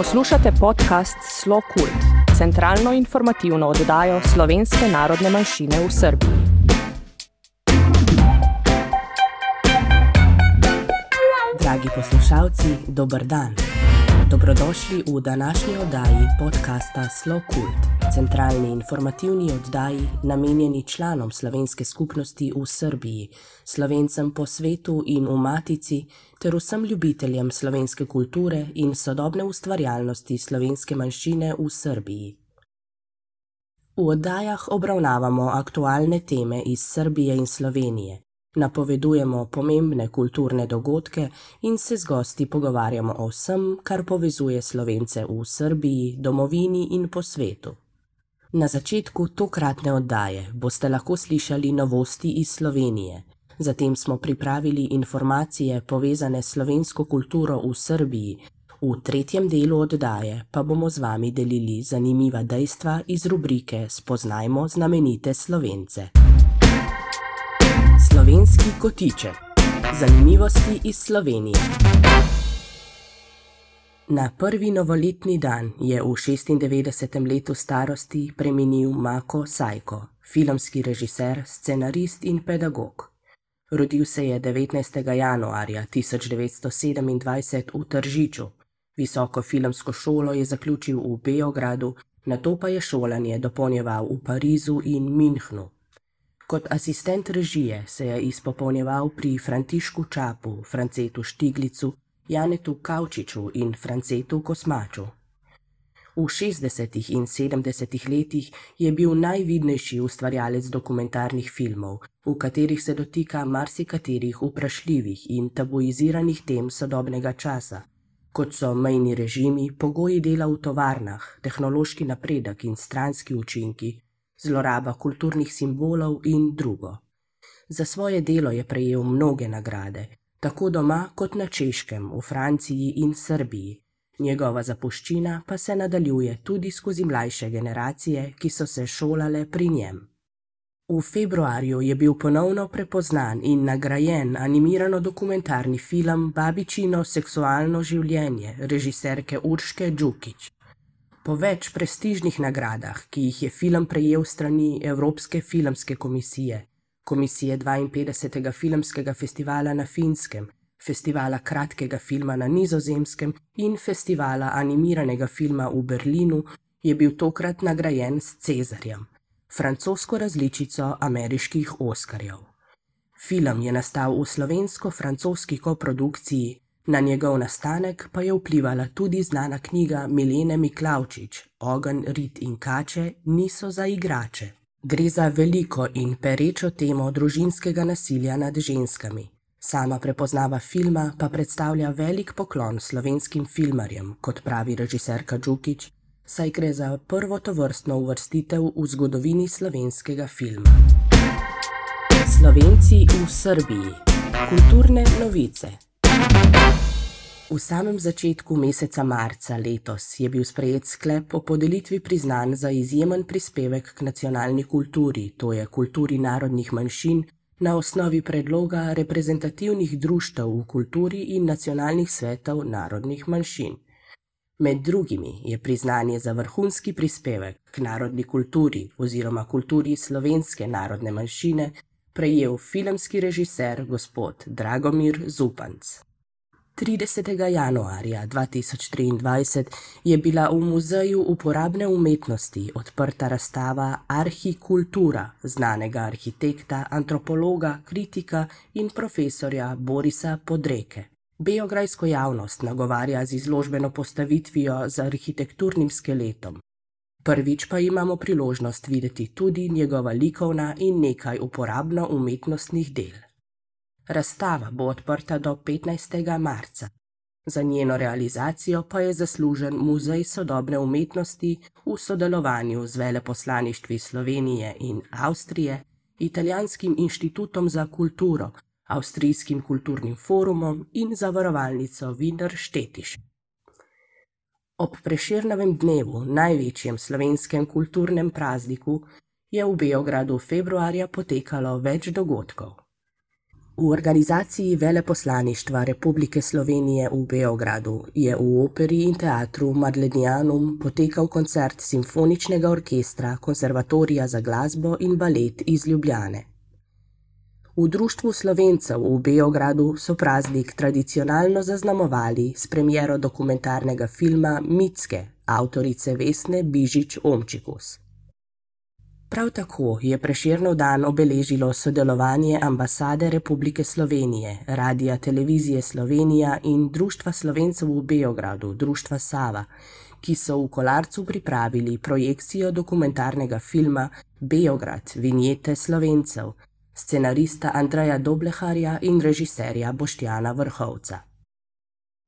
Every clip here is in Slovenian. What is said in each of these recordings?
Poslušate podcast Slo Kult, centralno informativno oddajo slovenske narodne manjšine v Srbiji. Dragi poslušalci, dober dan. Dobrodošli v današnji oddaji podcasta Slo Kult, centralni informativni oddaji namenjeni članom slovenske skupnosti v Srbiji, slovencem po svetu in v Matici, ter vsem ljubiteljem slovenske kulture in sodobne ustvarjalnosti slovenske manjšine v Srbiji. V oddajah obravnavamo aktualne teme iz Srbije in Slovenije, napovedujemo pomembne kulturne dogodke in se z gosti pogovarjamo o vsem, kar povezuje slovence v Srbiji, domovini in po svetu. Na začetku tokratne oddaje boste lahko slišali novosti iz Slovenije. Zatem smo pripravili informacije povezane s slovensko kulturo v Srbiji. V tretjem delu oddaje pa bomo z vami delili zanimiva dejstva iz rubrike Spoznajmo znamenite slovence. Slovenski kotiček. Zanimivosti iz Slovenije. Na prvi novoletni dan je v 96. letu starosti preminil Mako Sajko, filmski režiser, scenarist in pedagog. Rodil se je 19. januarja 1927 v Tržiču. Visoko filmsko šolo je zaključil v Beogradu, nato pa je šolanje dopolnjeval v Parizu in Münchnu. Kot asistent režije se je izpopolnjeval pri Františku Čapu, Francetu Štiglicu, Janetu Kavčiču in Francetu Kosmaču. V 60. in 70. letih je bil najvidnejši ustvarjalec dokumentarnih filmov, v katerih se dotika marsikaterih vprašljivih in tabuiziranih tem sodobnega časa, kot so mejni režimi, pogoji dela v tovarnah, tehnološki napredek in stranski učinki, zloraba kulturnih simbolov in drugo. Za svoje delo je prejel mnoge nagrade, tako doma kot na Češkem, v Franciji in Srbiji. Njegova zapuščina pa se nadaljuje tudi skozi mlajše generacije, ki so se šolale pri njem. V februarju je bil ponovno prepoznan in nagrajen animirano dokumentarni film Babičino seksualno življenje režiserke Urške Džukič. Po več prestižnih nagradah, ki jih je film prejel strani Evropske filmske komisije, Komisije 52. filmskega festivala na Finskem, Festivala kratkega filma na Nizozemskem in Festivala animiranega filma v Berlinu, je bil tokrat nagrajen s Cezarjem, francosko različico ameriških Oskarjev. Film je nastal v slovensko-francoski koprodukciji, na njegov nastanek pa je vplivala tudi znana knjiga Milene Miklavčič: Ogen, rit in kače niso za igrače. Gre za veliko in perečo temo družinskega nasilja nad ženskami. Sama prepoznava filma pa predstavlja velik poklon slovenskim filmarjem, kot pravi režiserka Džukič, saj gre za prvo tovrstno uvrstitev v zgodovini slovenskega filma. Slovenci v Srbiji. Kulturne novice. V samem začetku meseca marca letos je bil sprejet sklep o podelitvi priznanj za izjemen prispevek k nacionalni kulturi, to je kulturi narodnih manjšin, na osnovi predloga reprezentativnih društev v kulturi in nacionalnih svetov narodnih manjšin. Med drugimi je priznanje za vrhunski prispevek k narodni kulturi oziroma kulturi slovenske narodne manjšine prejel filmski režiser gospod Dragomir Zupanc. 30. januarja 2023 je bila v Muzeju uporabne umetnosti odprta razstava Arhikultura znanega arhitekta, antropologa, kritika in profesorja Borisa Podreke. Beograjsko javnost nagovarja z izložbeno postavitvijo z arhitekturnim skeletom. Prvič pa imamo priložnost videti tudi njegova likovna in nekaj uporabno umetnostnih del. Razstava bo odprta do 15. marca. Za njeno realizacijo pa je zaslužen Muzej sodobne umetnosti v sodelovanju z veleposlaništvi Slovenije in Avstrije, Italijanskim inštitutom za kulturo, Avstrijskim kulturnim forumom in zavarovalnico Wiener Štetiš. Ob preširnovem dnevu, največjem slovenskem kulturnem prazniku, je v Beogradu februarja potekalo več dogodkov. V organizaciji Veleposlaništva Republike Slovenije v Beogradu je v operi in teatru Madlenianum potekal koncert simfoničnega orkestra Konservatorija za glasbo in balet iz Ljubljane. V Društvu slovencev v Beogradu so praznik tradicionalno zaznamovali s premiero dokumentarnega filma Mitske avtorice Vesne Bižič Omčikus. Prav tako je Preširnov dan obeležilo sodelovanje ambasade Republike Slovenije, Radija Televizije Slovenija in Društva slovencev v Beogradu, Društva Sava, ki so v Kolarcu pripravili projekcijo dokumentarnega filma Beograd, vinjete slovencev, scenarista Andreja Dobleharja in režiserja Boštjana Vrhovca.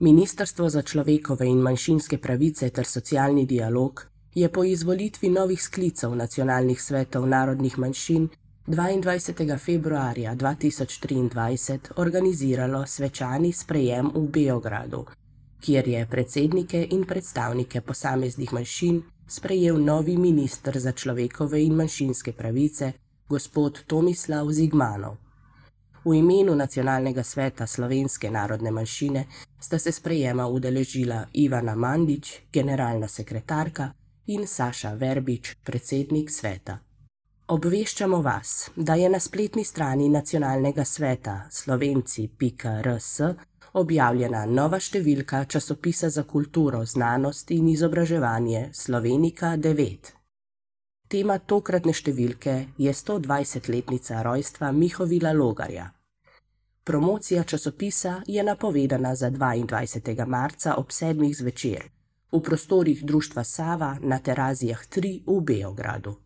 Ministrstvo za človekove in manjšinske pravice ter socialni dialog je po izvolitvi novih sklicev nacionalnih svetov narodnih manjšin 22. februarja 2023 organiziralo svečani sprejem v Beogradu, kjer je predsednike in predstavnike posameznih manjšin sprejel novi ministr za človekove in manjšinske pravice, gospod Tomislav Zigmanov. V imenu Nacionalnega sveta slovenske narodne manjšine sta se sprejema udeležila Ivana Mandič, generalna sekretarka, in Saša Verbič, predsednik sveta. Obveščamo vas, da je na spletni strani Nacionalnega sveta slovenci.rs objavljena nova številka časopisa za kulturo, znanost in izobraževanje Slovenika 9. Tema tokratne številke je 120-letnica rojstva Mihovila Logarja. Promocija časopisa je napovedana za 22. marca ob 7. zvečer v prostorih Društva Sava na Terazijah 3 v Beogradu.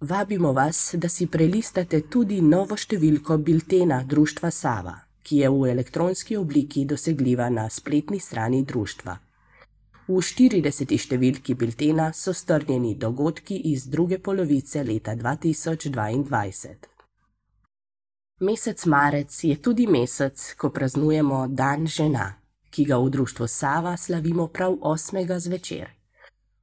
Vabimo vas, da si prelistate tudi novo številko biltena Društva Sava, ki je v elektronski obliki dosegljiva na spletni strani društva. V 40. številki biltena so strnjeni dogodki iz druge polovice leta 2022. Mesec marec je tudi mesec, ko praznujemo Dan žena, ki ga v društvu Sava slavimo prav 8. zvečer.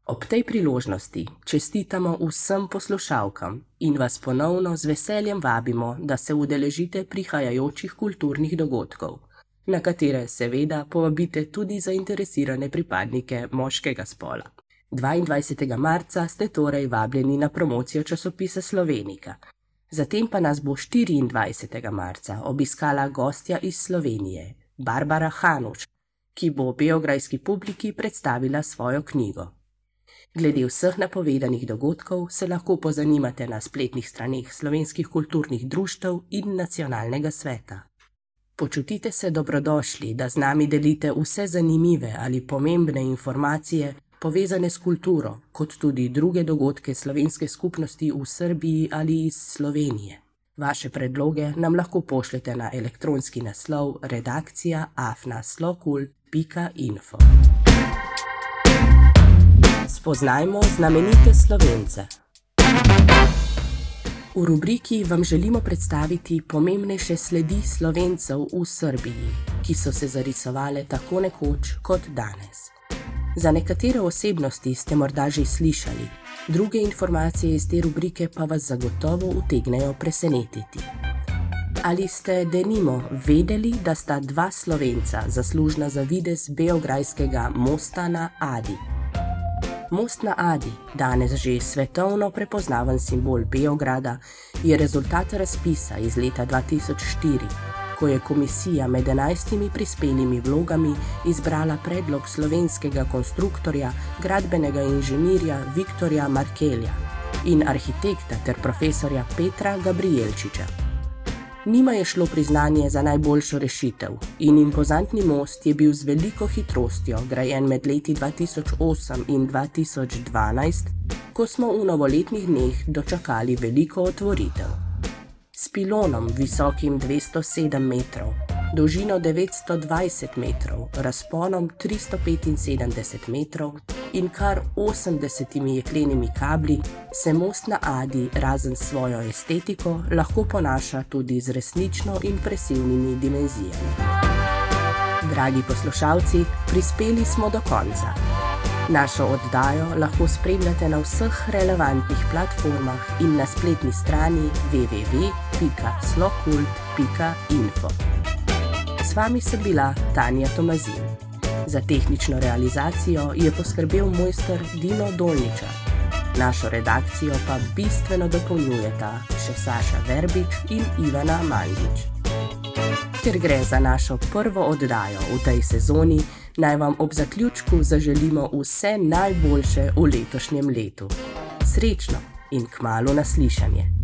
Ob tej priložnosti čestitamo vsem poslušalkam in vas ponovno z veseljem vabimo, da se udeležite prihajajočih kulturnih dogodkov na katere seveda povabite tudi zainteresirane pripadnike moškega spola. 22. marca ste torej vabljeni na promocijo časopisa Slovenika. Zatem pa nas bo 24. marca obiskala gostja iz Slovenije, Barbara Hanuš, ki bo beograjski publiki predstavila svojo knjigo. Glede vseh napovedanih dogodkov se lahko pozanimate na spletnih straneh slovenskih kulturnih društev in nacionalnega sveta. Počutite se dobrodošli, da z nami delite vse zanimive ali pomembne informacije povezane s kulturo, kot tudi druge dogodke slovenske skupnosti v Srbiji ali iz Slovenije. Vaše predloge nam lahko pošljete na elektronski naslov redakcija afnaslokul.info. Spoznajmo znamenite slovence. V rubriki vam želimo predstaviti pomembnejše sledi slovencev v Srbiji, ki so se zarisovale tako nekoč kot danes. Za nekatere osebnosti ste morda že slišali, druge informacije iz te rubrike pa vas zagotovo utegnejo presenetiti. Ali ste denimo vedeli, da sta dva slovenca zaslužna za vides beograjskega mosta na Adi? Most na Adi, danes že svetovno prepoznaven simbol Beograda, je rezultat razpisa iz leta 2004, ko je komisija med enajstimi prispelimi vlogami izbrala predlog slovenskega konstruktorja, gradbenega inženirja Viktorja Markelja in arhitekta ter profesorja Petra Gabrielčiča. Njima je šlo priznanje za najboljšo rešitev in impozantni most je bil z veliko hitrostjo grajen med leti 2008 in 2012, ko smo v novoletnih dneh dočakali veliko otvoritev. S pilonom visokim 207 metrov, dolžino 920 metrov, razponom 375 metrov in kar 80 jeklenimi kabli, se most na Adi, razen svojo estetiko, lahko ponaša tudi z resnično impresivnimi dimenzijami. Dragi poslušalci, prispeli smo do konca. Našo oddajo lahko spremljate na vseh relevantnih platformah in na spletni strani www www.slokult.info. S vami sem bila Tanja Tomazin. Za tehnično realizacijo je poskrbel mojster Dino Dolniča. Našo redakcijo pa bistveno dopolnjujeta še Saša Verbič in Ivana Mandič. Ker gre za našo prvo oddajo v tej sezoni, naj vam ob zaključku zaželimo vse najboljše v letošnjem letu. Srečno in k malu naslišanje.